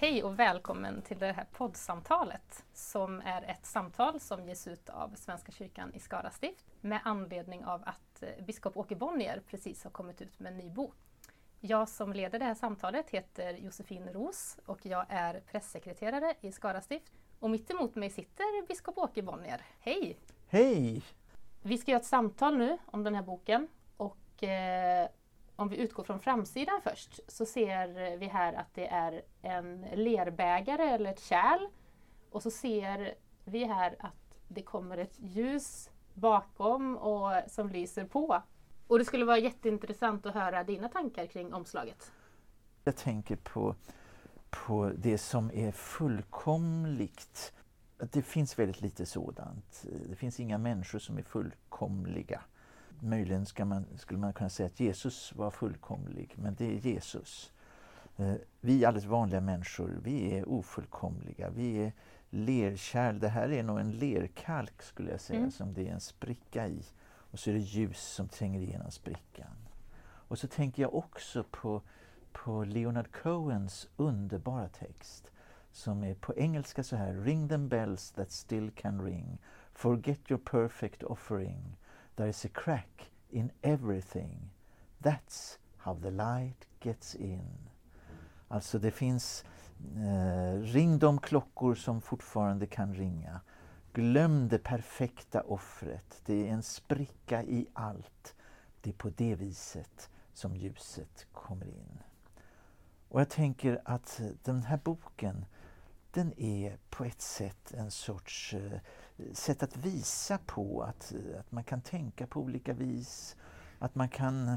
Hej och välkommen till det här poddsamtalet som är ett samtal som ges ut av Svenska kyrkan i Skara stift med anledning av att eh, biskop Åke Bonnier precis har kommit ut med en ny bok. Jag som leder det här samtalet heter Josefin Ros och jag är pressekreterare i Skara stift. Och mitt emot mig sitter biskop Åke Bonnier. Hej! Hej! Vi ska göra ett samtal nu om den här boken och eh, om vi utgår från framsidan först så ser vi här att det är en lerbägare eller ett kärl. Och så ser vi här att det kommer ett ljus bakom och som lyser på. Och det skulle vara jätteintressant att höra dina tankar kring omslaget. Jag tänker på, på det som är fullkomligt. Det finns väldigt lite sådant. Det finns inga människor som är fullkomliga möjligen ska man, skulle man kunna säga att Jesus var fullkomlig, men det är Jesus. Eh, vi alldeles vanliga människor, vi är ofullkomliga. Vi är lerkärl. Det här är nog en lerkalk skulle jag säga, mm. som det är en spricka i. Och så är det ljus som tränger igenom sprickan. Och så tänker jag också på, på Leonard Cohens underbara text som är på engelska så här Ring them bells that still can ring Forget your perfect offering There is a crack in everything. That's how the light gets in. Alltså det finns eh, Ring de klockor som fortfarande kan ringa. Glöm det perfekta offret. Det är en spricka i allt. Det är på det viset som ljuset kommer in. Och jag tänker att den här boken den är på ett sätt en sorts eh, sätt att visa på att, att man kan tänka på olika vis, att man kan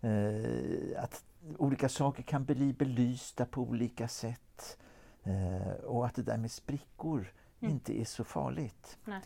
eh, att olika saker kan bli belysta på olika sätt eh, och att det där med sprickor mm. inte är så farligt. Nej.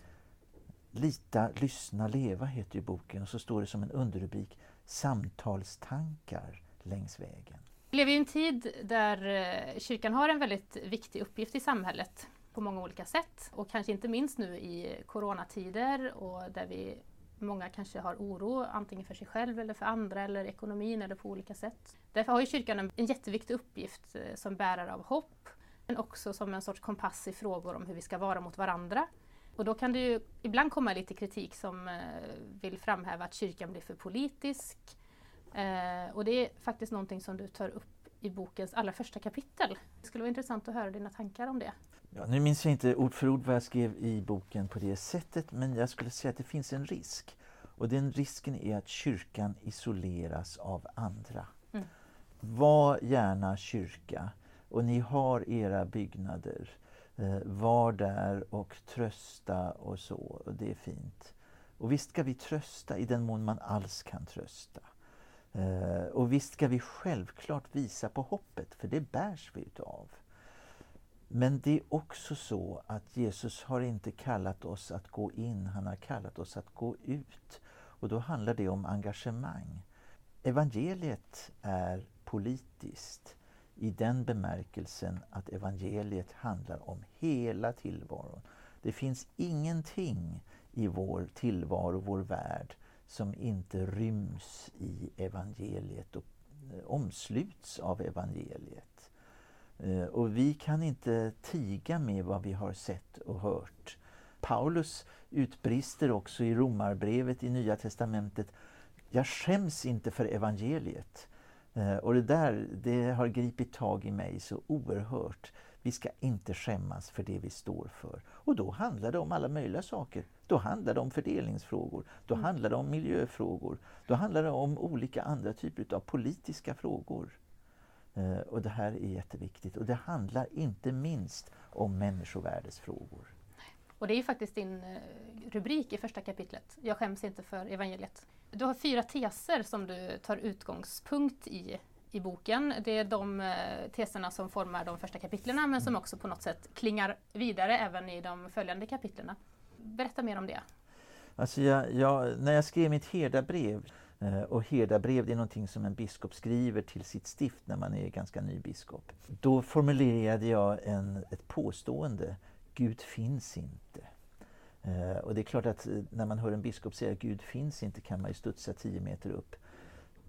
Lita, lyssna, leva heter ju boken och så står det som en underrubrik Samtalstankar längs vägen. Vi lever i en tid där eh, kyrkan har en väldigt viktig uppgift i samhället på många olika sätt. Och kanske inte minst nu i coronatider och där vi Många kanske har oro antingen för sig själv eller för andra eller ekonomin eller på olika sätt. Därför har ju kyrkan en, en jätteviktig uppgift eh, som bärare av hopp men också som en sorts kompass i frågor om hur vi ska vara mot varandra. Och då kan det ju ibland komma lite kritik som eh, vill framhäva att kyrkan blir för politisk. Eh, och det är faktiskt någonting som du tar upp i bokens allra första kapitel. Det skulle vara intressant att höra dina tankar om det. Ja, nu minns jag inte ord för ord vad jag skrev i boken på det sättet men jag skulle säga att det finns en risk. Och den risken är att kyrkan isoleras av andra. Mm. Var gärna kyrka och ni har era byggnader. Eh, var där och trösta och så, och det är fint. Och visst ska vi trösta i den mån man alls kan trösta. Eh, och visst ska vi självklart visa på hoppet, för det bärs vi utav. Men det är också så att Jesus har inte kallat oss att gå in, han har kallat oss att gå ut. Och då handlar det om engagemang. Evangeliet är politiskt i den bemärkelsen att evangeliet handlar om hela tillvaron. Det finns ingenting i vår tillvaro, vår värld, som inte ryms i evangeliet och eh, omsluts av evangeliet. Eh, och vi kan inte tiga med vad vi har sett och hört. Paulus utbrister också i Romarbrevet i Nya Testamentet Jag skäms inte för evangeliet. Eh, och det där det har gripit tag i mig så oerhört. Vi ska inte skämmas för det vi står för. Och då handlar det om alla möjliga saker. Då handlar det om fördelningsfrågor, då mm. handlar det om miljöfrågor, då handlar det om olika andra typer av politiska frågor. Eh, och det här är jätteviktigt och det handlar inte minst om människovärdesfrågor. Och det är faktiskt din eh, rubrik i första kapitlet. Jag skäms inte för evangeliet. Du har fyra teser som du tar utgångspunkt i i boken. Det är de eh, teserna som formar de första kapitlen men som också på något sätt klingar vidare även i de följande kapitlen. Berätta mer om det. Alltså jag, jag, när jag skrev mitt herdabrev, eh, och herdabrev det är någonting som en biskop skriver till sitt stift när man är ganska ny biskop. Då formulerade jag en, ett påstående, Gud finns inte. Eh, och det är klart att när man hör en biskop säga Gud finns inte kan man ju studsa tio meter upp.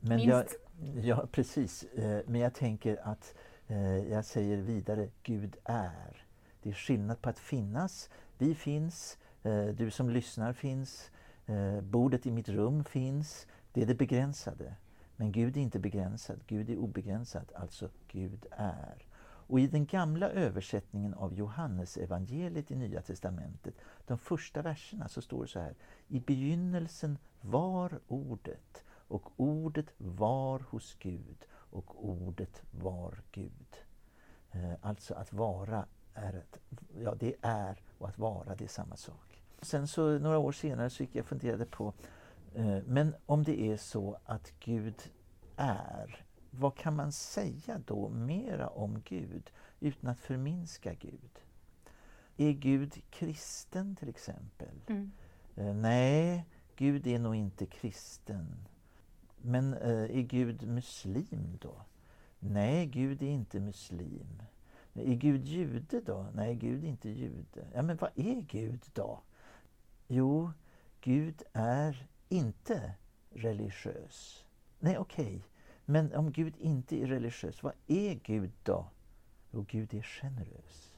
Men Minst. Jag, ja, precis. Uh, men jag tänker att Eh, jag säger vidare, Gud är. Det är skillnad på att finnas. Vi finns, eh, du som lyssnar finns, eh, bordet i mitt rum finns. Det är det begränsade. Men Gud är inte begränsad, Gud är obegränsad, alltså Gud är. Och i den gamla översättningen av Johannesevangeliet i Nya Testamentet, de första verserna, så står det så här. I begynnelsen var Ordet och Ordet var hos Gud och Ordet var Gud. Eh, alltså att vara är ett, ja det är och att vara det är samma sak. Sen så några år senare så gick jag och funderade på, eh, men om det är så att Gud är, vad kan man säga då mera om Gud utan att förminska Gud? Är Gud kristen till exempel? Mm. Eh, nej, Gud är nog inte kristen. Men eh, är Gud muslim då? Nej, Gud är inte muslim. Är Gud jude då? Nej, Gud är inte jude. Ja, men vad är Gud då? Jo, Gud är inte religiös. Nej, okej. Okay. Men om Gud inte är religiös, vad är Gud då? Jo, Gud är generös.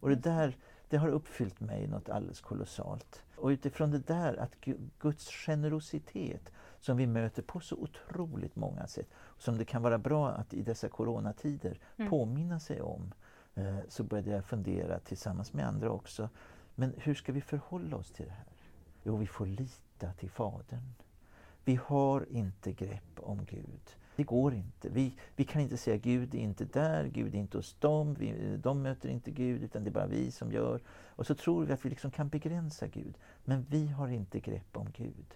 Och det där det har uppfyllt mig något alldeles kolossalt. Och utifrån det där, att Guds generositet som vi möter på så otroligt många sätt, som det kan vara bra att i dessa coronatider mm. påminna sig om, eh, så började jag fundera tillsammans med andra också. Men hur ska vi förhålla oss till det här? Jo, vi får lita till Fadern. Vi har inte grepp om Gud. Det går inte. Vi, vi kan inte säga Gud är inte där, Gud är inte hos dem, vi, de möter inte Gud utan det är bara vi som gör. Och så tror vi att vi liksom kan begränsa Gud. Men vi har inte grepp om Gud.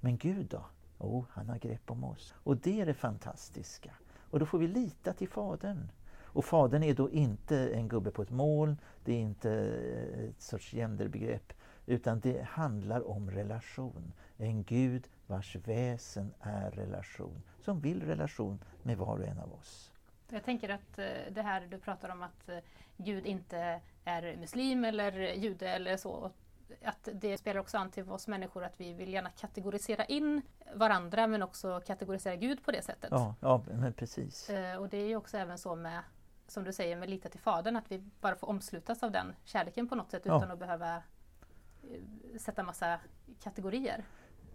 Men Gud då? Jo, oh, han har grepp om oss. Och det är det fantastiska. Och då får vi lita till Fadern. Och Fadern är då inte en gubbe på ett moln, det är inte eh, ett sorts genderbegrepp, utan det handlar om relation. En Gud vars väsen är relation, som vill relation med var och en av oss. Jag tänker att eh, det här du pratar om att eh, Gud inte är muslim eller jude eller så, att det spelar också an till oss människor att vi vill gärna kategorisera in varandra men också kategorisera Gud på det sättet. Ja, ja men precis. Eh, och det är ju också även så med, som du säger, med lita till Fadern, att vi bara får omslutas av den kärleken på något sätt ja. utan att behöva sätta massa kategorier.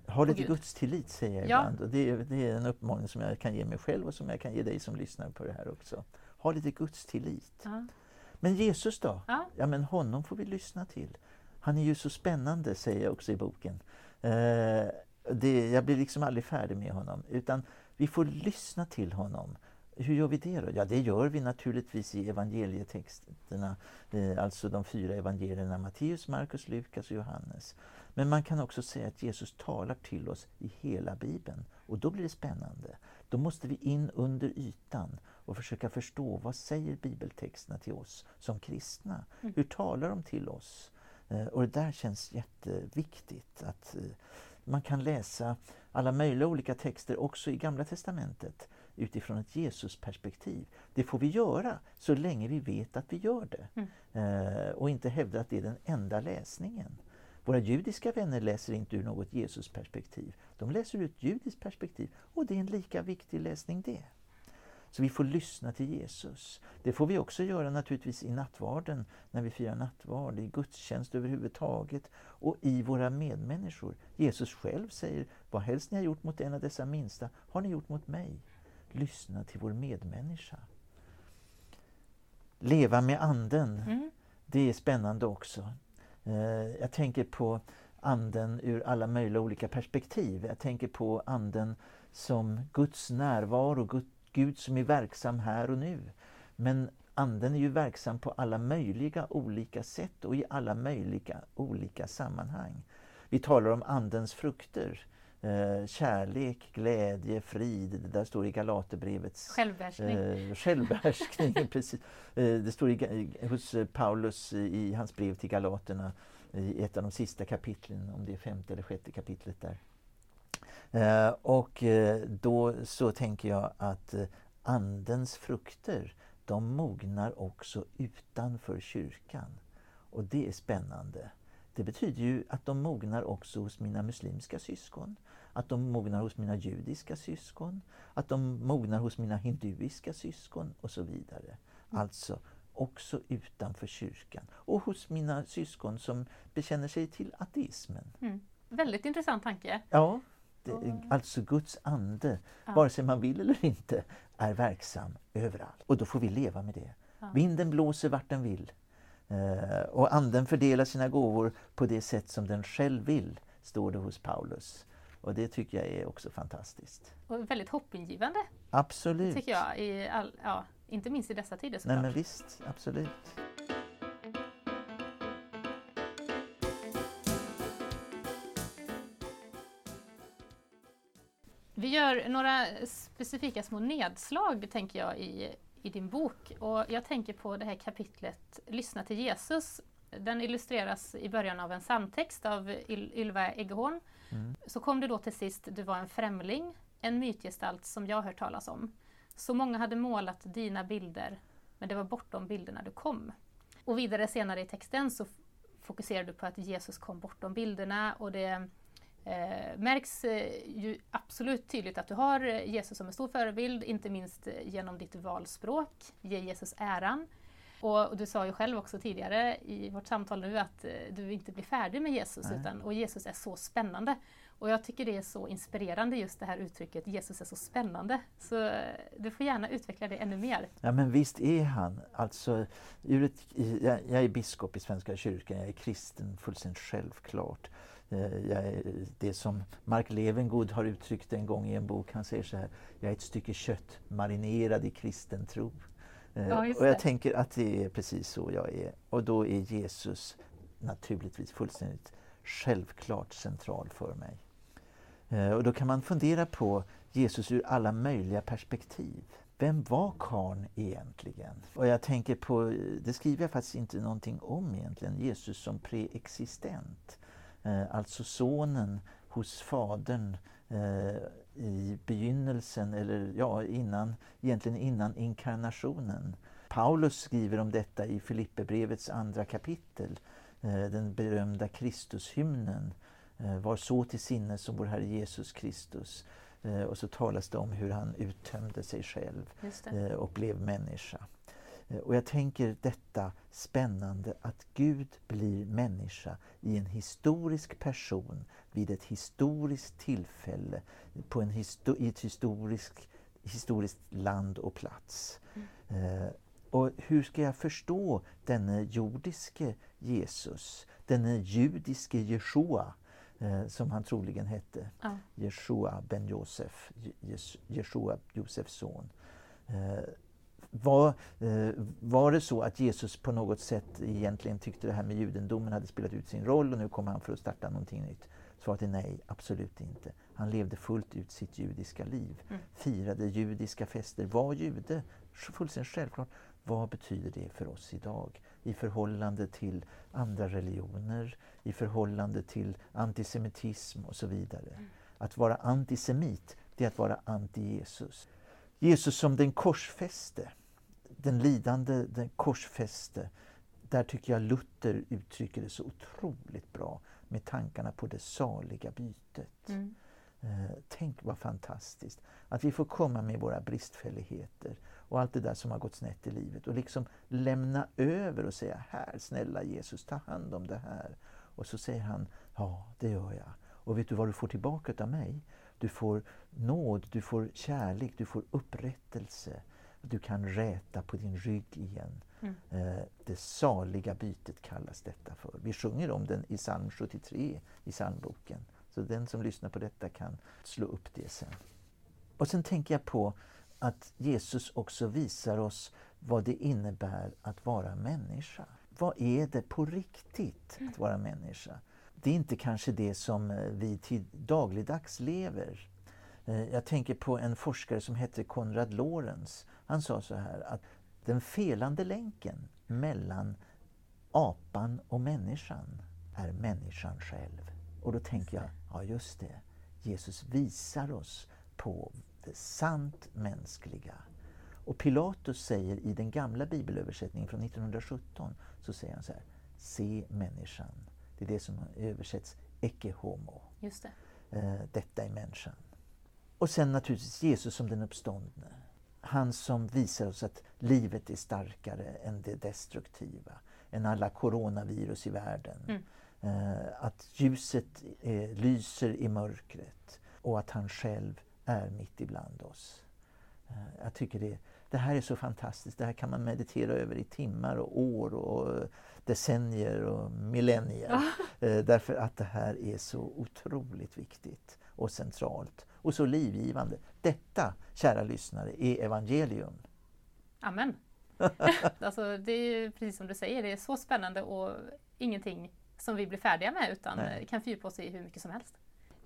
Ha lite Guds tillit säger jag ja. ibland. Och det, är, det är en uppmaning som jag kan ge mig själv och som jag kan ge dig som lyssnar på det här också. Ha lite Guds tillit. Ja. Men Jesus då? Ja. ja, men honom får vi lyssna till. Han är ju så spännande, säger jag också i boken. Eh, det, jag blir liksom aldrig färdig med honom. Utan vi får lyssna till honom. Hur gör vi det då? Ja, det gör vi naturligtvis i evangelietexterna, eh, alltså de fyra evangelierna Matteus, Markus, Lukas och Johannes. Men man kan också säga att Jesus talar till oss i hela Bibeln. Och då blir det spännande. Då måste vi in under ytan och försöka förstå vad säger bibeltexterna till oss som kristna? Mm. Hur talar de till oss? Eh, och det där känns jätteviktigt. att eh, Man kan läsa alla möjliga olika texter också i Gamla Testamentet utifrån ett Jesusperspektiv. Det får vi göra så länge vi vet att vi gör det. Mm. Eh, och inte hävda att det är den enda läsningen. Våra judiska vänner läser inte ur något Jesusperspektiv. De läser ur ett judiskt perspektiv och det är en lika viktig läsning det. Så vi får lyssna till Jesus. Det får vi också göra naturligtvis i nattvarden, när vi firar nattvard, i gudstjänst överhuvudtaget och i våra medmänniskor. Jesus själv säger, vad helst ni har gjort mot en av dessa minsta har ni gjort mot mig. Lyssna till vår medmänniska. Leva med Anden, mm. det är spännande också. Eh, jag tänker på Anden ur alla möjliga olika perspektiv. Jag tänker på Anden som Guds närvaro, Gud som är verksam här och nu. Men Anden är ju verksam på alla möjliga olika sätt och i alla möjliga olika sammanhang. Vi talar om Andens frukter. Eh, kärlek, glädje, frid. Det där står i Galaterbrevets... Självbehärskning. Eh, självbehärskning, precis. Eh, det står i, hos Paulus i hans brev till Galaterna i ett av de sista kapitlen, om det är femte eller sjätte kapitlet där. Eh, och eh, då så tänker jag att eh, Andens frukter, de mognar också utanför kyrkan. Och det är spännande. Det betyder ju att de mognar också hos mina muslimska syskon, att de mognar hos mina judiska syskon, att de mognar hos mina hinduiska syskon och så vidare. Alltså också utanför kyrkan och hos mina syskon som bekänner sig till ateismen. Mm. Väldigt intressant tanke. Ja, alltså Guds ande, ja. vare sig man vill eller inte, är verksam överallt. Och då får vi leva med det. Ja. Vinden blåser vart den vill. Eh, och anden fördelar sina gåvor på det sätt som den själv vill, står det hos Paulus. Och det tycker jag är också fantastiskt. Och väldigt hoppingivande. Absolut. tycker jag, i all, ja, inte minst i dessa tider såklart. Nej men visst, absolut. Gör några specifika små nedslag tänker jag i, i din bok. Och jag tänker på det här kapitlet Lyssna till Jesus. Den illustreras i början av en psalmtext av Ylva Eggehorn. Mm. Så kom det då till sist Du var en främling, en mytgestalt som jag hört talas om. Så många hade målat dina bilder, men det var bortom bilderna du kom. Och vidare senare i texten så fokuserar du på att Jesus kom bortom bilderna och det eh, märks eh, ju absolut tydligt att du har Jesus som en stor förebild, inte minst genom ditt valspråk, ge Jesus äran. Och, du sa ju själv också tidigare i vårt samtal nu att eh, du inte blir färdig med Jesus, utan, och Jesus är så spännande. Och jag tycker det är så inspirerande just det här uttrycket Jesus är så spännande. Så eh, du får gärna utveckla det ännu mer. Ja men visst är han. Alltså, jag är biskop i Svenska kyrkan, jag är kristen fullständigt självklart. Eh, det som Mark Levengood har uttryckt en gång i en bok, han säger så här, jag är ett stycke kött marinerad i kristen tro. Eh, ja, och jag tänker att det är precis så jag är. Och då är Jesus naturligtvis fullständigt självklart central för mig. Eh, och då kan man fundera på Jesus ur alla möjliga perspektiv. Vem var karn egentligen? Och jag tänker på, det skriver jag faktiskt inte någonting om egentligen, Jesus som preexistent. Eh, alltså sonen hos fadern eh, i begynnelsen, eller ja, innan, egentligen innan inkarnationen. Paulus skriver om detta i Filipperbrevets andra kapitel, den berömda Kristushymnen Eh, var så till sinne som vår Herre Jesus Kristus. Eh, och så talas det om hur han uttömde sig själv eh, och blev människa. Och jag tänker detta spännande att Gud blir människa i en historisk person vid ett historiskt tillfälle på en histo i ett historiskt, historiskt land och plats. Mm. och hur ska jag förstå denne jordiske Jesus, denne judiske Jeshua eh, som han troligen hette. Ja. Jeshua ben Josef, Jeshua Josefs son. Eh, var, eh, var det så att Jesus på något sätt egentligen tyckte det här med judendomen hade spelat ut sin roll och nu kommer han för att starta någonting nytt? Svaret är nej, absolut inte. Han levde fullt ut sitt judiska liv, mm. firade judiska fester, var jude, fullständigt självklart. Vad betyder det för oss idag i förhållande till andra religioner, i förhållande till antisemitism och så vidare. Mm. Att vara antisemit, det är att vara anti-Jesus. Jesus som den korsfäste, den lidande, den korsfäste. Där tycker jag Luther uttrycker det så otroligt bra med tankarna på det saliga bytet. Mm. Eh, tänk vad fantastiskt att vi får komma med våra bristfälligheter och allt det där som har gått snett i livet och liksom lämna över och säga här snälla Jesus ta hand om det här. Och så säger han ja det gör jag. Och vet du vad du får tillbaka av mig? Du får nåd, du får kärlek, du får upprättelse. Du kan räta på din rygg igen. Mm. Eh, det saliga bytet kallas detta för. Vi sjunger om den i psalm 73 i psalmboken. Så den som lyssnar på detta kan slå upp det sen. Och sen tänker jag på att Jesus också visar oss vad det innebär att vara människa. Vad är det på riktigt att vara människa? Det är inte kanske det som eh, vi till dagligdags lever. Eh, jag tänker på en forskare som hette Konrad Lorenz. Han sa så här att den felande länken mellan apan och människan är människan själv. Och då tänker jag, ja just det, Jesus visar oss på det sant mänskliga. Och Pilatus säger i den gamla bibelöversättningen från 1917, så säger han så här, se människan, Det är det som översätts ecce homo. Just det. Eh, detta är människan. Och sen naturligtvis Jesus som den uppståndne. Han som visar oss att livet är starkare än det destruktiva, än alla coronavirus i världen. Mm. Eh, att ljuset eh, lyser i mörkret och att han själv är mitt ibland oss. Eh, jag tycker det, det här är så fantastiskt. Det här kan man meditera över i timmar och år och decennier och millennier. Därför att det här är så otroligt viktigt och centralt och så livgivande. Detta, kära lyssnare, är evangelium. Amen. alltså, det är precis som du säger, det är så spännande och ingenting som vi blir färdiga med utan Nej. kan fördjupa oss i hur mycket som helst.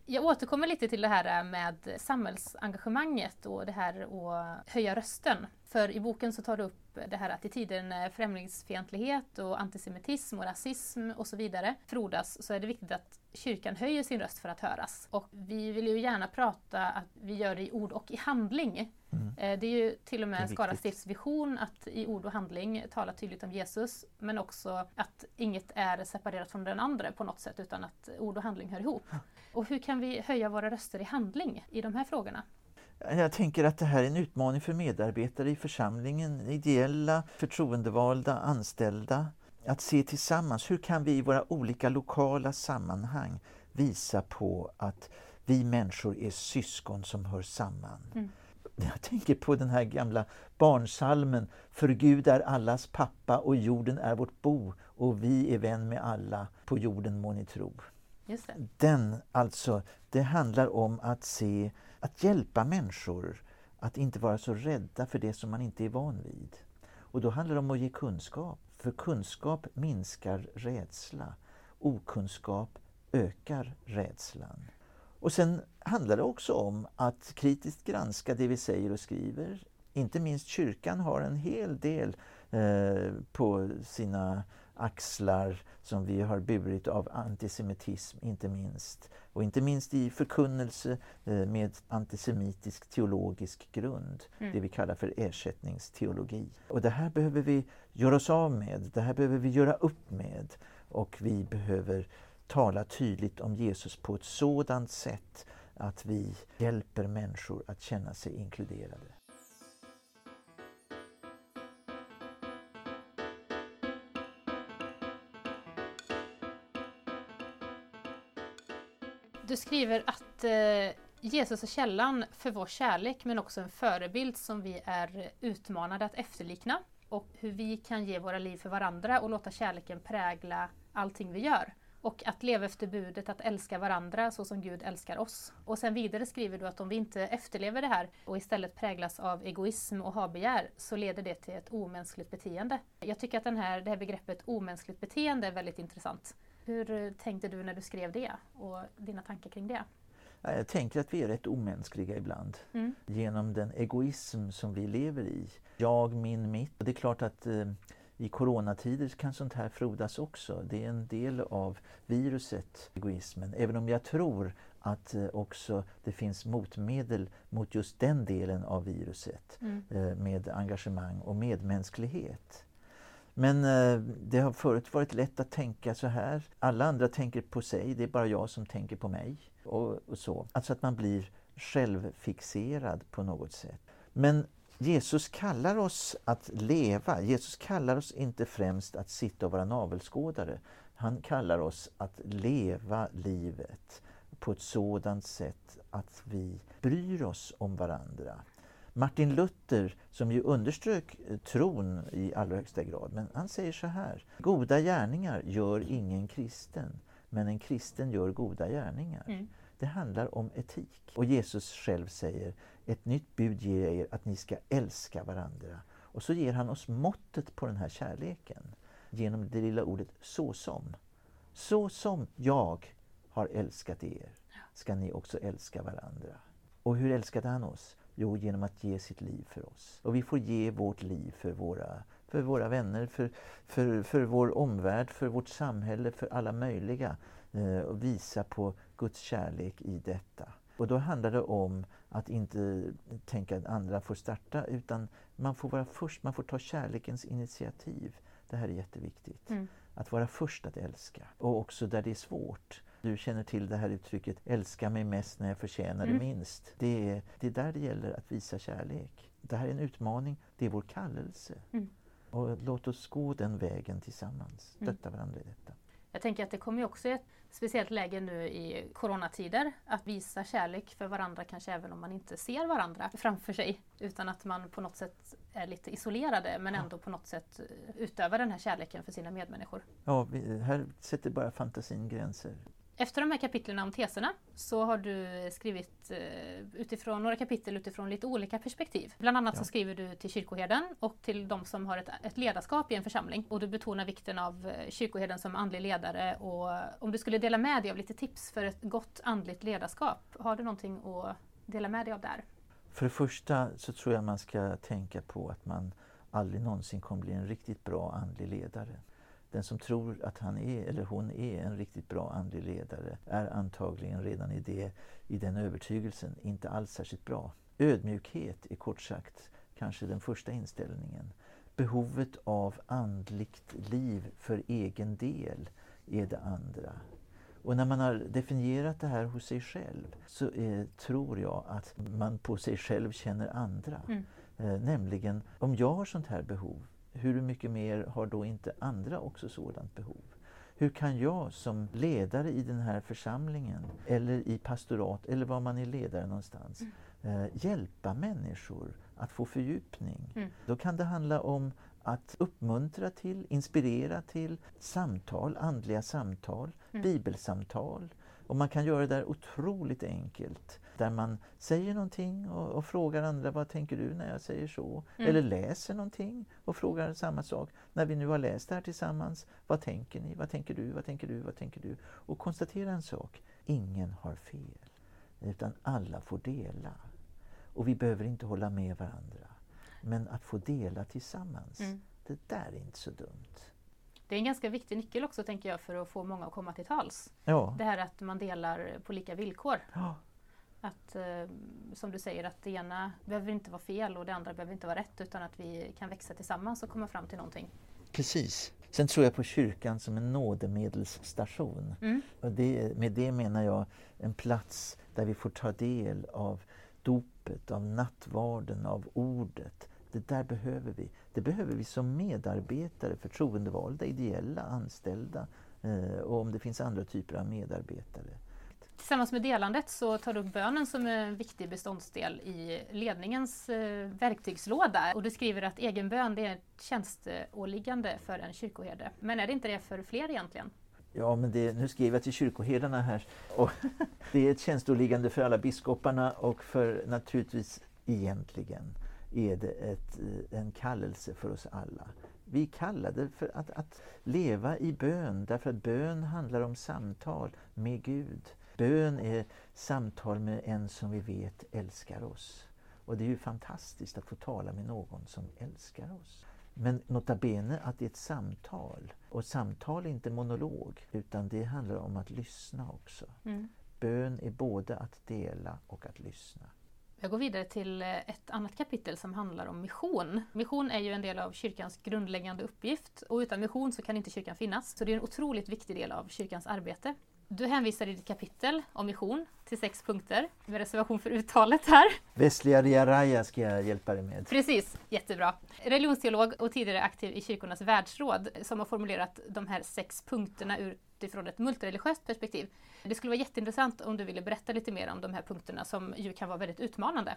Jag återkommer lite till det här med samhällsengagemanget och det här att höja rösten. För i boken så tar du upp det här att i tider när främlingsfientlighet och antisemitism och rasism och så vidare frodas så är det viktigt att kyrkan höjer sin röst för att höras. Och vi vill ju gärna prata att vi gör det i ord och i handling. Mm. Eh, det är ju till och med Skara stifts vision att i ord och handling tala tydligt om Jesus men också att inget är separerat från den andra på något sätt utan att ord och handling hör ihop. Och hur kan vi höja våra röster i handling i de här frågorna? Jag tänker att det här är en utmaning för medarbetare i församlingen, ideella, förtroendevalda, anställda. Att se tillsammans, hur kan vi i våra olika lokala sammanhang visa på att vi människor är syskon som hör samman. Mm. Jag tänker på den här gamla barnsalmen För Gud är allas pappa och jorden är vårt bo och vi är vän med alla, på jorden må ni tro. Den, alltså, det handlar om att se, att hjälpa människor att inte vara så rädda för det som man inte är van vid. Och då handlar det om att ge kunskap, för kunskap minskar rädsla. Okunskap ökar rädslan. Och sen handlar det också om att kritiskt granska det vi säger och skriver. Inte minst kyrkan har en hel del eh, på sina axlar som vi har burit av antisemitism, inte minst. Och inte minst i förkunnelse eh, med antisemitisk teologisk grund, mm. det vi kallar för ersättningsteologi. Och det här behöver vi göra oss av med, det här behöver vi göra upp med och vi behöver tala tydligt om Jesus på ett sådant sätt att vi hjälper människor att känna sig inkluderade. Du skriver att eh, Jesus är källan för vår kärlek men också en förebild som vi är utmanade att efterlikna och hur vi kan ge våra liv för varandra och låta kärleken prägla allting vi gör. Och att leva efter budet att älska varandra så som Gud älskar oss. Och sen vidare skriver du att om vi inte efterlever det här och istället präglas av egoism och habegär så leder det till ett omänskligt beteende. Jag tycker att den här, det här begreppet omänskligt beteende är väldigt intressant. Hur tänkte du när du skrev det och dina tankar kring det? Jag tänker att vi är rätt omänskliga ibland mm. genom den egoism som vi lever i. Jag, min, mitt. Och det är klart att eh, i coronatider kan sånt här frodas också. Det är en del av viruset, egoismen. Även om jag tror att eh, också det finns motmedel mot just den delen av viruset mm. eh, med engagemang och medmänsklighet. Men eh, det har förut varit lätt att tänka så här. Alla andra tänker på sig, det är bara jag som tänker på mig. Och, och så. Alltså att man blir självfixerad på något sätt. Men Jesus kallar oss att leva. Jesus kallar oss inte främst att sitta och vara navelskådare. Han kallar oss att leva livet på ett sådant sätt att vi bryr oss om varandra. Martin Luther, som ju underströk eh, tron i allra högsta grad, men han säger så här. Goda gärningar gör ingen kristen, men en kristen gör goda gärningar. Mm. Det handlar om etik. Och Jesus själv säger, ett nytt bud ger jag er att ni ska älska varandra. Och så ger han oss måttet på den här kärleken genom det lilla ordet såsom. Så som jag har älskat er ska ni också älska varandra. Och hur älskade han oss? Jo, genom att ge sitt liv för oss. Och vi får ge vårt liv för våra, för våra vänner, för, för, för vår omvärld, för vårt samhälle, för alla möjliga. Eh, och visa på Guds kärlek i detta. Och då handlar det om att inte tänka att andra får starta utan man får vara först, man får ta kärlekens initiativ. Det här är jätteviktigt. Mm. att vara först att älska och också där det är svårt. Du känner till det här uttrycket älska mig mest när jag förtjänar det mm. minst. Det är, det är där det gäller att visa kärlek. Det här är en utmaning, det är vår kallelse. Mm. Och låt oss gå den vägen tillsammans, mm. stötta varandra i detta. Jag tänker att det kommer också ett speciellt läge nu i coronatider att visa kärlek för varandra kanske även om man inte ser varandra framför sig. Utan att man på något sätt är lite isolerade men ändå på något sätt utövar den här kärleken för sina medmänniskor. Ja, här sätter bara fantasin gränser. Efter de här kapitlen om teserna så har du skrivit eh, utifrån några kapitel utifrån lite olika perspektiv. Bland annat ja. så skriver du till kyrkoherden och till de som har ett, ett, ledarskap i en församling. Och du betonar vikten av eh, kyrkoherden som andlig ledare och om du skulle dela med dig av lite tips för ett gott andligt ledarskap, har du någonting att dela med dig av där? För det första så tror jag man ska tänka på att man aldrig någonsin kommer bli en riktigt bra andlig ledare. Den som tror att han är eller hon är en riktigt bra andlig ledare är antagligen redan i, det, i den övertygelsen inte alls särskilt bra. Ödmjukhet är kort sagt kanske den första inställningen. Behovet av andligt liv för egen del är det andra. Och när man har definierat det här hos sig själv så är, tror jag att man på sig själv känner andra. Mm. Eh, nämligen, om jag har sånt här behov, hur mycket mer har då inte andra också sådant behov? Hur kan jag som ledare i den här församlingen eller i pastorat eller var man är ledare någonstans mm. eh, hjälpa människor att få fördjupning? Mm. Då kan det handla om att uppmuntra till, inspirera till samtal, andliga samtal, mm. bibelsamtal. Och man kan göra det där otroligt enkelt där man säger någonting och, och, frågar andra vad tänker du när jag säger så? Mm. Eller läser någonting och frågar samma sak. När vi nu har läst det här tillsammans, vad tänker ni? Vad tänker du? Vad tänker du? Vad tänker du? Och konstatera en sak, ingen har fel. Utan alla får dela. Och vi behöver inte hålla med varandra. Men att få dela tillsammans, mm. det där är inte så dumt. Det är en ganska viktig nyckel också tänker jag för att få många att komma till tals. Ja. Det här att man delar på lika villkor. Ja. Att, eh, som du säger, att det ena behöver inte vara fel och det andra behöver inte vara rätt utan att vi kan växa tillsammans och komma fram till någonting. Precis. Sen tror jag på kyrkan som en nådemedelsstation. Mm. Och det, med det menar jag en plats där vi får ta del av dopet, av nattvarden, av ordet. Det där behöver vi. Det behöver vi som medarbetare, förtroendevalda, ideella, anställda eh, och om det finns andra typer av medarbetare. Tillsammans med delandet så tar du upp bönen som en viktig beståndsdel i ledningens eh, verktygslåda. Och du skriver att egen bön det är ett tjänsteåliggande för en kyrkoherde. Men är det inte det för fler egentligen? Ja, men det, nu skriver jag till kyrkoherdarna här. Och det är ett tjänsteåliggande för alla biskoparna och för naturligtvis egentligen är det ett, eh, en kallelse för oss alla. Vi är kallade för att, att leva i bön därför att bön handlar om samtal med Gud. Bön är samtal med en som vi vet älskar oss. Och det är ju fantastiskt att få tala med någon som älskar oss. Men nota bene att det är ett samtal. Och samtal är inte monolog, utan det handlar om att lyssna också. Mm. Bön är både att dela och att lyssna. Jag går vidare till eh, ett annat kapitel som handlar om mission. Mission är ju en del av kyrkans grundläggande uppgift och utan mission så kan inte kyrkan finnas. Så det är en otroligt viktig del av kyrkans arbete. Du hänvisar i ditt kapitel om mission till sex punkter med reservation för uttalet här. Veslia Riaraya ska jag hjälpa dig med. Precis, jättebra. Religionsteolog och tidigare aktiv i kyrkornas världsråd som har formulerat de här sex punkterna utifrån ett multireligiöst perspektiv. Det skulle vara jätteintressant om du ville berätta lite mer om de här punkterna som ju kan vara väldigt utmanande.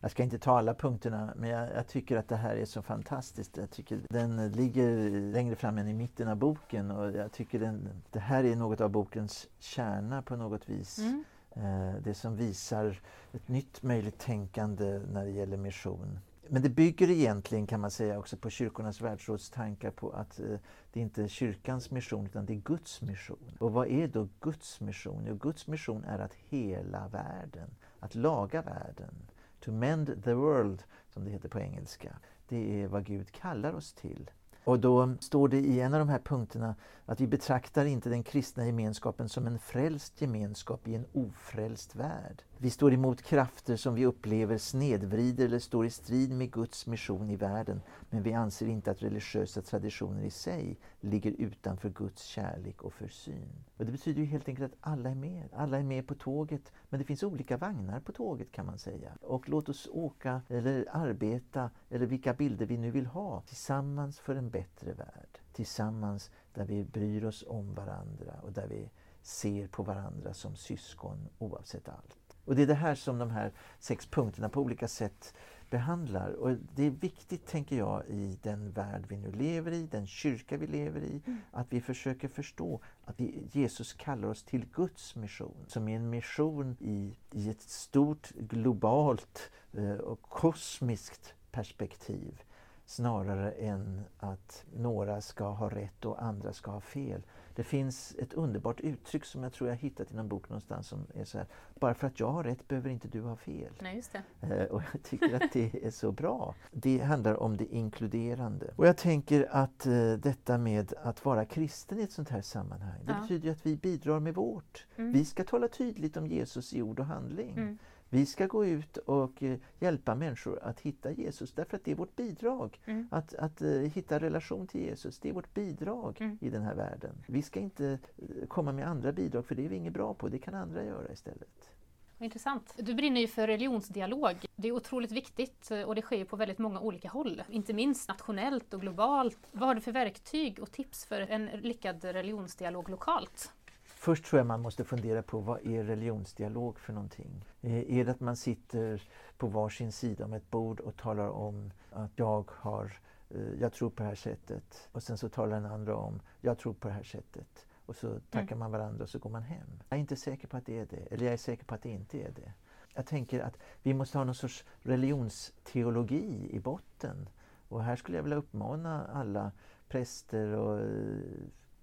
Jag ska inte ta alla punkterna, men jag, jag, tycker att det här är så fantastiskt. Jag tycker den ligger längre fram än i mitten av boken och jag tycker den, det här är något av bokens kärna på något vis. Mm. Eh, det som visar ett nytt möjligt tänkande när det gäller mission. Men det bygger egentligen kan man säga också på kyrkornas världsråds tankar på att eh, det är inte kyrkans mission utan det är Guds mission. Och vad är då Guds mission? Jo, Guds mission är att hela världen, att laga världen. To mend the world, som det heter på engelska. Det är vad Gud kallar oss till. Och då står det i en av de här punkterna att vi betraktar inte den kristna gemenskapen som en frälst gemenskap i en ofrälst värld. Vi står emot krafter som vi upplever snedvrider eller står i strid med Guds mission i världen, men vi anser inte att religiösa traditioner i sig ligger utanför Guds kärlek och försyn. Och det betyder ju helt enkelt att alla är med. Alla är med på tåget, men det finns olika vagnar på tåget kan man säga. Och låt oss åka eller arbeta, eller vilka bilder vi nu vill ha, tillsammans för en bättre värld. Tillsammans där vi bryr oss om varandra och där vi ser på varandra som syskon oavsett allt. Och det är det här som de här sex punkterna på olika sätt behandlar. Och det är viktigt, tänker jag, i den värld vi nu lever i, den kyrka vi lever i, mm. att vi försöker förstå att Jesus kallar oss till Guds mission, som är en mission i, i ett stort globalt eh, och kosmiskt perspektiv snarare än att några ska ha rätt och andra ska ha fel. Det finns ett underbart uttryck som jag tror jag hittat i någon bok någonstans som är så här, bara för att jag har rätt behöver inte du ha fel. Nej, just det. Eh, och jag tycker att det är så bra. Det handlar om det inkluderande. Och jag tänker att uh, detta med att vara kristen i ett sånt här sammanhang, det ja. betyder att vi bidrar med vårt. Mm. Vi ska tala tydligt om Jesus i ord och handling. Mm. Vi ska gå ut och eh, hjälpa människor att hitta Jesus därför att det är vårt bidrag. Mm. Att, att uh, hitta relation till Jesus, det är vårt bidrag mm. i den här världen. Vi ska inte uh, komma med andra bidrag för det är vi inget bra på, det kan andra göra istället. Intressant. Du brinner ju för religionsdialog. Det är otroligt viktigt och det sker på väldigt många olika håll. Inte minst nationellt och globalt. Vad har du för verktyg och tips för en lyckad religionsdialog lokalt? Först tror jag man måste fundera på vad är religionsdialog för någonting? Eh, är det att man sitter på varsin sida om ett bord och talar om att jag har eh, jag tror på det här sättet och sen så talar den andra om jag tror på det här sättet och så tackar mm. man varandra och så går man hem. Jag är inte säker på att det är det, eller jag är säker på att det inte är det. Jag tänker att vi måste ha någon sorts religionsteologi i botten. Och här skulle jag vilja uppmana alla präster och eh,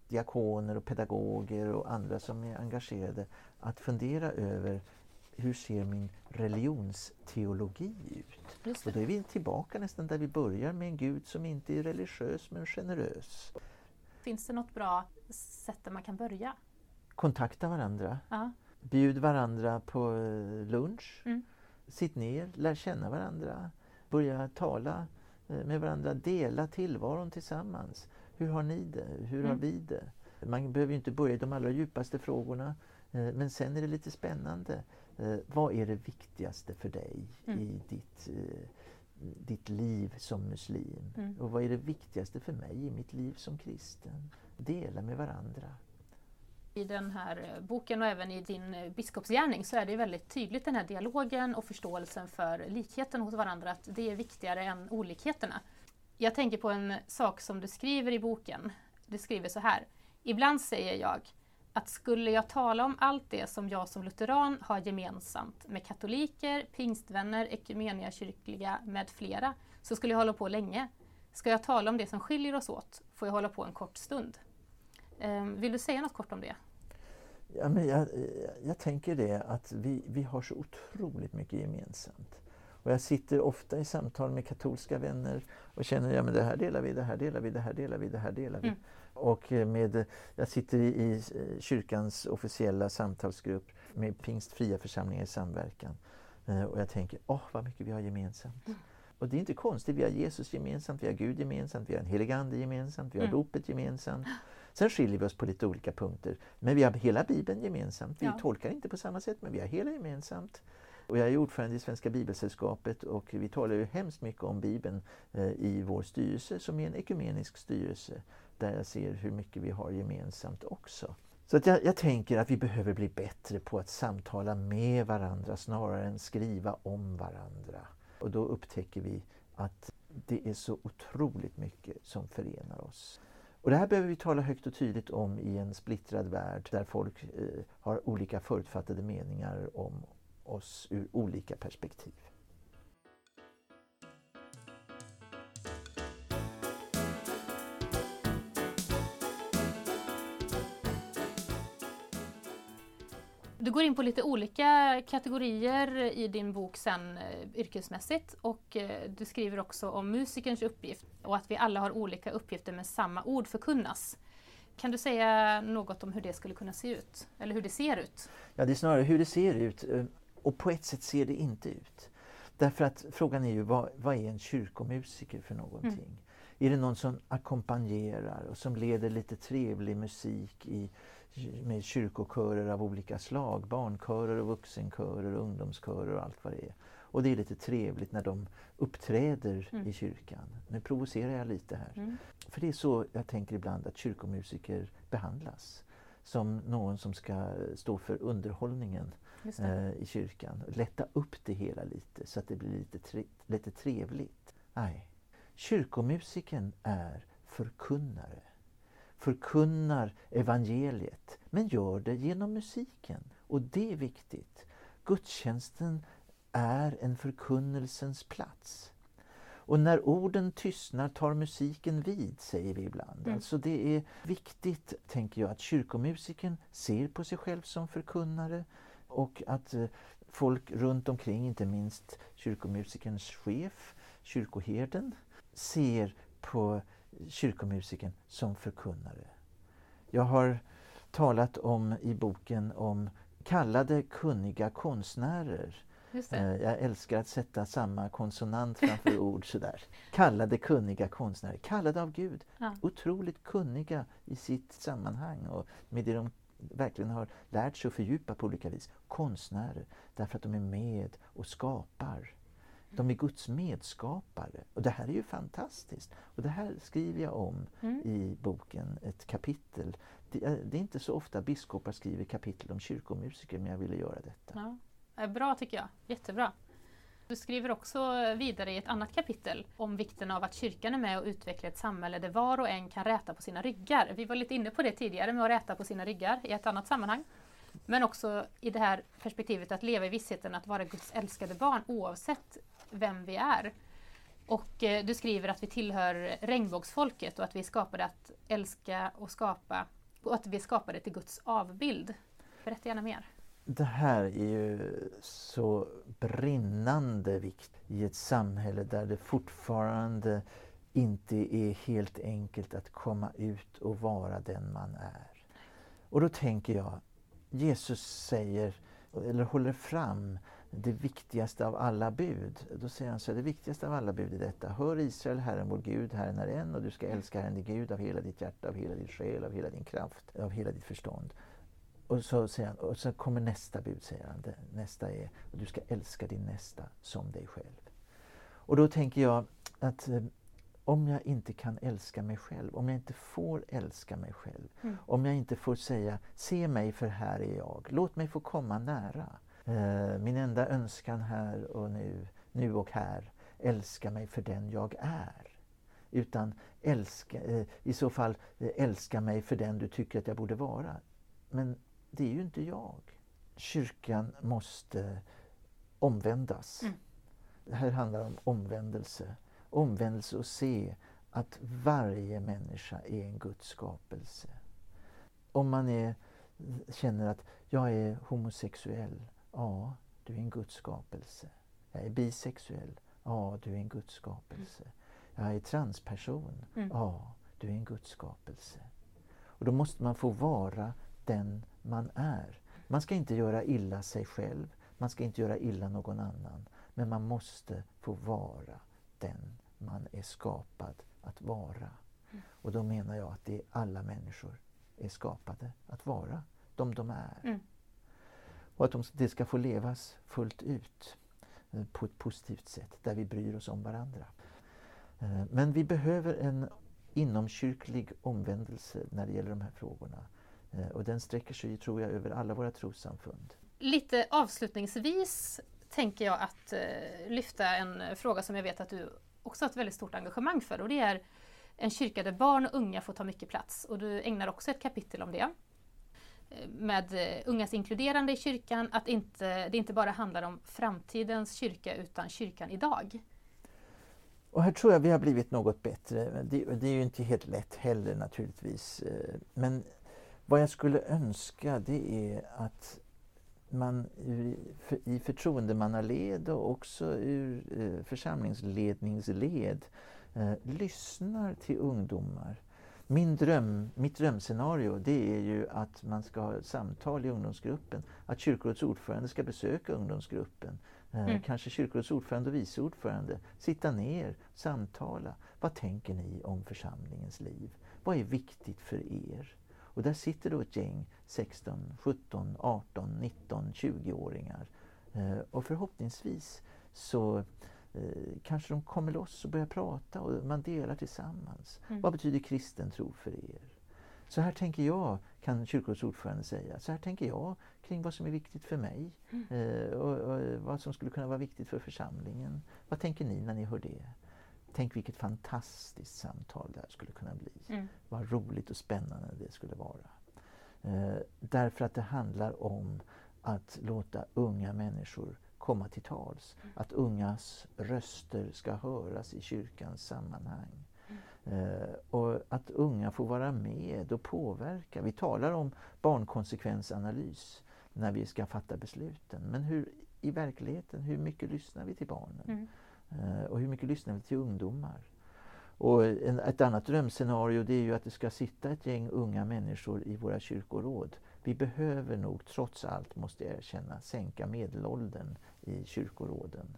diakoner och pedagoger och andra som är engagerade att fundera över hur ser min religionsteologi ut? Och då är vi tillbaka nästan där vi börjar med en Gud som inte är religiös men generös. Finns det något bra sätt där man kan börja? Kontakta varandra. Ja. Bjud varandra på eh, lunch. Mm. Sitt ner, lär känna varandra. Börja tala eh, med varandra, dela tillvaron tillsammans. Hur har ni det? Hur mm. har vi det? Man behöver inte börja i de allra djupaste frågorna. Eh, men sen är det lite spännande. Eh, vad är det viktigaste för dig mm. i ditt, eh, ditt liv som muslim? Mm. Och vad är det viktigaste för mig i mitt liv som kristen? Dela med varandra. I den här boken och även i din biskopsgärning så är det väldigt tydligt den här dialogen och förståelsen för likheten hos varandra, att det är viktigare än olikheterna. Jag tänker på en sak som du skriver i boken. Du skriver så här. Ibland säger jag att skulle jag tala om allt det som jag som lutheran har gemensamt med katoliker, pingstvänner, ekumeniakyrkliga med flera, så skulle jag hålla på länge. Ska jag tala om det som skiljer oss åt får jag hålla på en kort stund. Ehm, vill du säga något kort om det? Ja, men jag, jag tänker det att vi, vi har så otroligt mycket gemensamt. Och jag sitter ofta i samtal med katolska vänner och känner ja det här delar vi, det här delar vi, det här delar vi, det här delar vi. Mm. Och med, jag sitter i kyrkans officiella samtalsgrupp med pingstfria församlingar i samverkan. Eh, och jag tänker, åh vad mycket vi har gemensamt. Mm. Och det är inte konstigt, vi har Jesus gemensamt, vi har Gud gemensamt, vi har en helig Ande gemensamt, vi har mm. dopet gemensamt. Sen skiljer vi oss på lite olika punkter. Men vi har hela Bibeln gemensamt. Vi ja. tolkar inte på samma sätt, men vi har hela gemensamt. Och jag är ordförande i Svenska Bibelsällskapet och vi talar ju hemskt mycket om Bibeln eh, i vår styrelse som är en ekumenisk styrelse där jag ser hur mycket vi har gemensamt också. Så att jag, jag, tänker att vi behöver bli bättre på att samtala med varandra snarare än skriva om varandra. Och då upptäcker vi att det är så otroligt mycket som förenar oss. Och det här behöver vi tala högt och tydligt om i en splittrad värld där folk eh, har olika förutfattade meningar om oss ur olika perspektiv. Du går in på lite olika kategorier i din bok sen eh, yrkesmässigt och eh, du skriver också om musikerns uppgift och att vi alla har olika uppgifter med samma ord förkunnas. Kan du säga något om hur det skulle kunna se ut? Eller hur det ser ut? Ja, det är snarare hur det ser ut. Och på ett sätt ser det inte ut. Därför att frågan är ju vad, vad är en kyrkomusiker för någonting? Mm. Är det någon som ackompanjerar och som leder lite trevlig musik i, med kyrkokörer av olika slag? Barnkörer, och vuxenkörer, och ungdomskörer och allt vad det är. Och det är lite trevligt när de uppträder mm. i kyrkan. Nu provocerar jag lite här. Mm. För det är så jag tänker ibland att kyrkomusiker behandlas. Som någon som ska stå för underhållningen eh, i kyrkan. Lätta upp det hela lite så att det blir lite, tre lite trevligt. Nej, kyrkomusiken är förkunnare. Förkunnar evangeliet, men gör det genom musiken. Och det är viktigt. Gudstjänsten är en förkunnelsens plats. Och när orden tystnar tar musiken vid, säger vi ibland. Mm. Alltså det är viktigt, tänker jag, att kyrkomusiken ser på sig själv som förkunnare och att eh, folk runt omkring, inte minst kyrkomusikerns chef, kyrkoherden, ser på kyrkomusiken som förkunnare. Jag har talat om i boken om kallade kunniga konstnärer. Eh, jag älskar att sätta samma konsonant framför ord sådär. Kallade kunniga konstnärer, kallade av Gud. Ja. Otroligt kunniga i sitt sammanhang och med det de verkligen har lärt sig att fördjupa på olika vis. Konstnärer, därför att de är med och skapar. De är Guds medskapare. Och det här är ju fantastiskt. Och det här skriver jag om mm. i boken, ett kapitel. Det är, det är, inte så ofta biskopar skriver kapitel om kyrkomusiker, men jag ville göra detta. Ja. Eh, bra tycker jag, jättebra. Du skriver också vidare i ett annat kapitel om vikten av att kyrkan är med och utvecklar ett samhälle där var och en kan räta på sina ryggar. Vi var lite inne på det tidigare med att räta på sina ryggar i ett annat sammanhang. Men också i det här perspektivet att leva i vissheten att vara Guds älskade barn oavsett vem vi är. Och eh, du skriver att vi tillhör regnbågsfolket och att vi är skapade att älska och skapa och att vi är skapade till Guds avbild. Berätta gärna mer. Det här är ju så brinnande vikt i ett samhälle där det fortfarande inte är helt enkelt att komma ut och vara den man är. Och då tänker jag, Jesus säger, eller håller fram det viktigaste av alla bud. Då säger han så här, det viktigaste av alla bud är detta. Hör Israel, Herren vår Gud, Herren är en och du ska älska Herren din Gud av hela ditt hjärta, av hela din själ, av hela din kraft, av hela ditt förstånd. Och så, säger han, och så kommer nästa bud, säger han. Nästa är du ska älska din nästa som dig själv. Och då tänker jag att eh, om jag inte kan älska mig själv, om jag inte får älska mig själv, mm. om jag inte får säga se mig för här är jag, låt mig få komma nära. Eh, min enda önskan här och nu, nu och här, älska mig för den jag är. Utan älska, eh, i så fall älska mig för den du tycker att jag borde vara. Men det är ju inte jag. Kyrkan måste omvändas. Mm. Det här handlar om omvändelse. Omvändelse och se att varje människa är en Guds skapelse. Om man är, känner att jag är homosexuell, ja, du är en Guds skapelse. Jag är bisexuell, ja, du är en Guds skapelse. Jag är transperson, mm. ja, du är en Guds skapelse. Och då måste man få vara den man är. Man ska inte göra illa sig själv, man ska inte göra illa någon annan. Men man måste få vara den man är skapad att vara. Mm. Och då menar jag att det alla människor är skapade att vara de de är. Mm. Och att de, det ska få levas fullt ut eh, på ett positivt sätt, där vi bryr oss om varandra. Eh, men vi behöver en inomkyrklig omvändelse när det gäller de här frågorna. Eh, och den sträcker sig, tror jag, över alla våra trossamfund. Lite avslutningsvis tänker jag att lyfta en fråga som jag vet att du också har ett väldigt stort engagemang för och det är en kyrka där barn och unga får ta mycket plats och du ägnar också ett kapitel om det. Med ungas inkluderande i kyrkan, att inte, det inte bara handlar om framtidens kyrka utan kyrkan idag. Och här tror jag vi har blivit något bättre. Det, det är ju inte helt lätt heller naturligtvis. Men vad jag skulle önska det är att man i förtroendemannaled och också ur eh, församlingsledningsled eh, lyssnar till ungdomar. Min dröm, mitt drömscenario det är ju att man ska ha samtal i ungdomsgruppen. Att kyrkorådets ordförande ska besöka ungdomsgruppen. Eh, mm. Kanske kyrkorådets ordförande och vice ordförande. Sitta ner, samtala. Vad tänker ni om församlingens liv? Vad är viktigt för er? Och där sitter då ett gäng 16, 17, 18, 19, 20-åringar. Eh, och förhoppningsvis så eh, kanske de kommer loss och börjar prata och man delar tillsammans. Mm. Vad betyder kristen tro för er? Så här tänker jag, kan kyrkorådets ordförande säga. Så här tänker jag kring vad som är viktigt för mig mm. eh, och, och, vad som skulle kunna vara viktigt för församlingen. Vad tänker ni när ni hör det? Tänk vilket fantastiskt samtal det här skulle kunna bli. Mm. Vad roligt och spännande det skulle vara. Eh, därför att det handlar om att låta unga människor komma till tals. Mm. Att ungas röster ska höras i kyrkans sammanhang. Mm. Eh, och att unga får vara med och påverka. Vi talar om barnkonsekvensanalys när vi ska fatta besluten. Men hur, i verkligheten, hur mycket lyssnar vi till barnen? Mm. Eh, och hur mycket lyssnar vi till ungdomar? Och en, ett annat drömscenario det är ju att det ska sitta ett gäng unga människor i våra kyrkoråd. Vi behöver nog trots allt, måste jag erkänna, sänka medelåldern i kyrkoråden.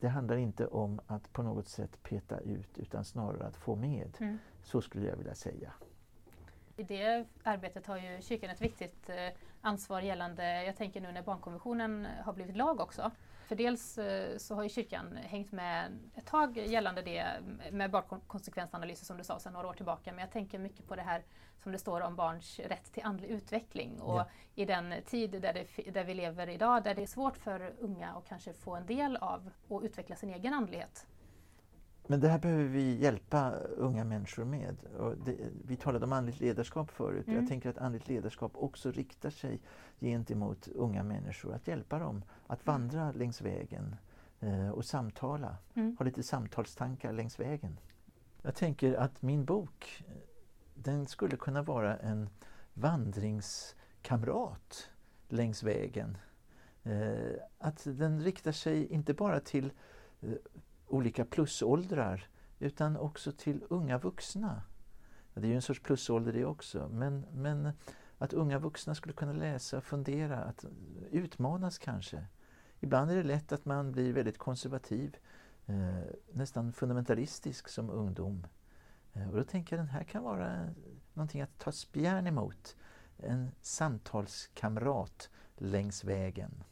Det handlar inte om att på något sätt peta ut utan snarare att få med. Mm. Så skulle jag vilja säga. I det arbetet har ju kyrkan ett viktigt eh, ansvar gällande, jag tänker nu när barnkonventionen har blivit lag också, för dels eh, så har ju kyrkan hängt med ett tag gällande det med barnkonsekvensanalyser som du sa sedan några år tillbaka. Men jag tänker mycket på det här som det står om barns rätt till andlig utveckling. Och ja. i den tid där, det, där vi lever idag, där det är svårt för unga att kanske få en del av och utveckla sin egen andlighet. Men det här behöver vi hjälpa unga människor med. Det, vi talade om andligt ledarskap förut. Mm. Jag tänker att andligt ledarskap också riktar sig gentemot unga människor. Att hjälpa dem att mm. vandra mm. längs vägen eh, och samtala. Mm. Ha lite samtalstankar längs vägen. Jag tänker att min bok den skulle kunna vara en vandringskamrat längs vägen. Eh, att den riktar sig inte bara till eh, olika plusåldrar utan också till unga vuxna. Det är ju en sorts plusålder det också, men, men att unga vuxna skulle kunna läsa och fundera, att utmanas kanske. Ibland är det lätt att man blir väldigt konservativ, eh, nästan fundamentalistisk som ungdom. Eh, och då tänker jag att den här kan vara någonting att ta spjärn emot. En samtalskamrat längs vägen.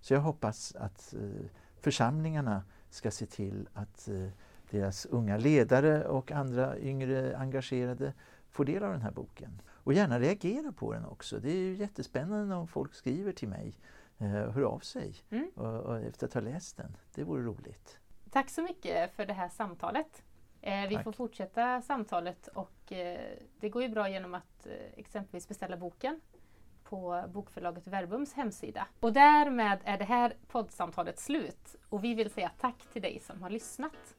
Så jag hoppas att eh, församlingarna ska se till att eh, deras unga ledare och andra yngre engagerade får del av den här boken. Och gärna reagera på den också. Det är ju jättespännande om folk skriver till mig, eh, hör av sig mm. och, och efter att ha läst den. Det vore roligt. Tack så mycket för det här samtalet. Eh, vi Tack. får fortsätta samtalet och eh, det går ju bra genom att eh, exempelvis beställa boken på bokförlaget Verbums hemsida. Och därmed är det här poddsamtalet slut och vi vill säga tack till dig som har lyssnat.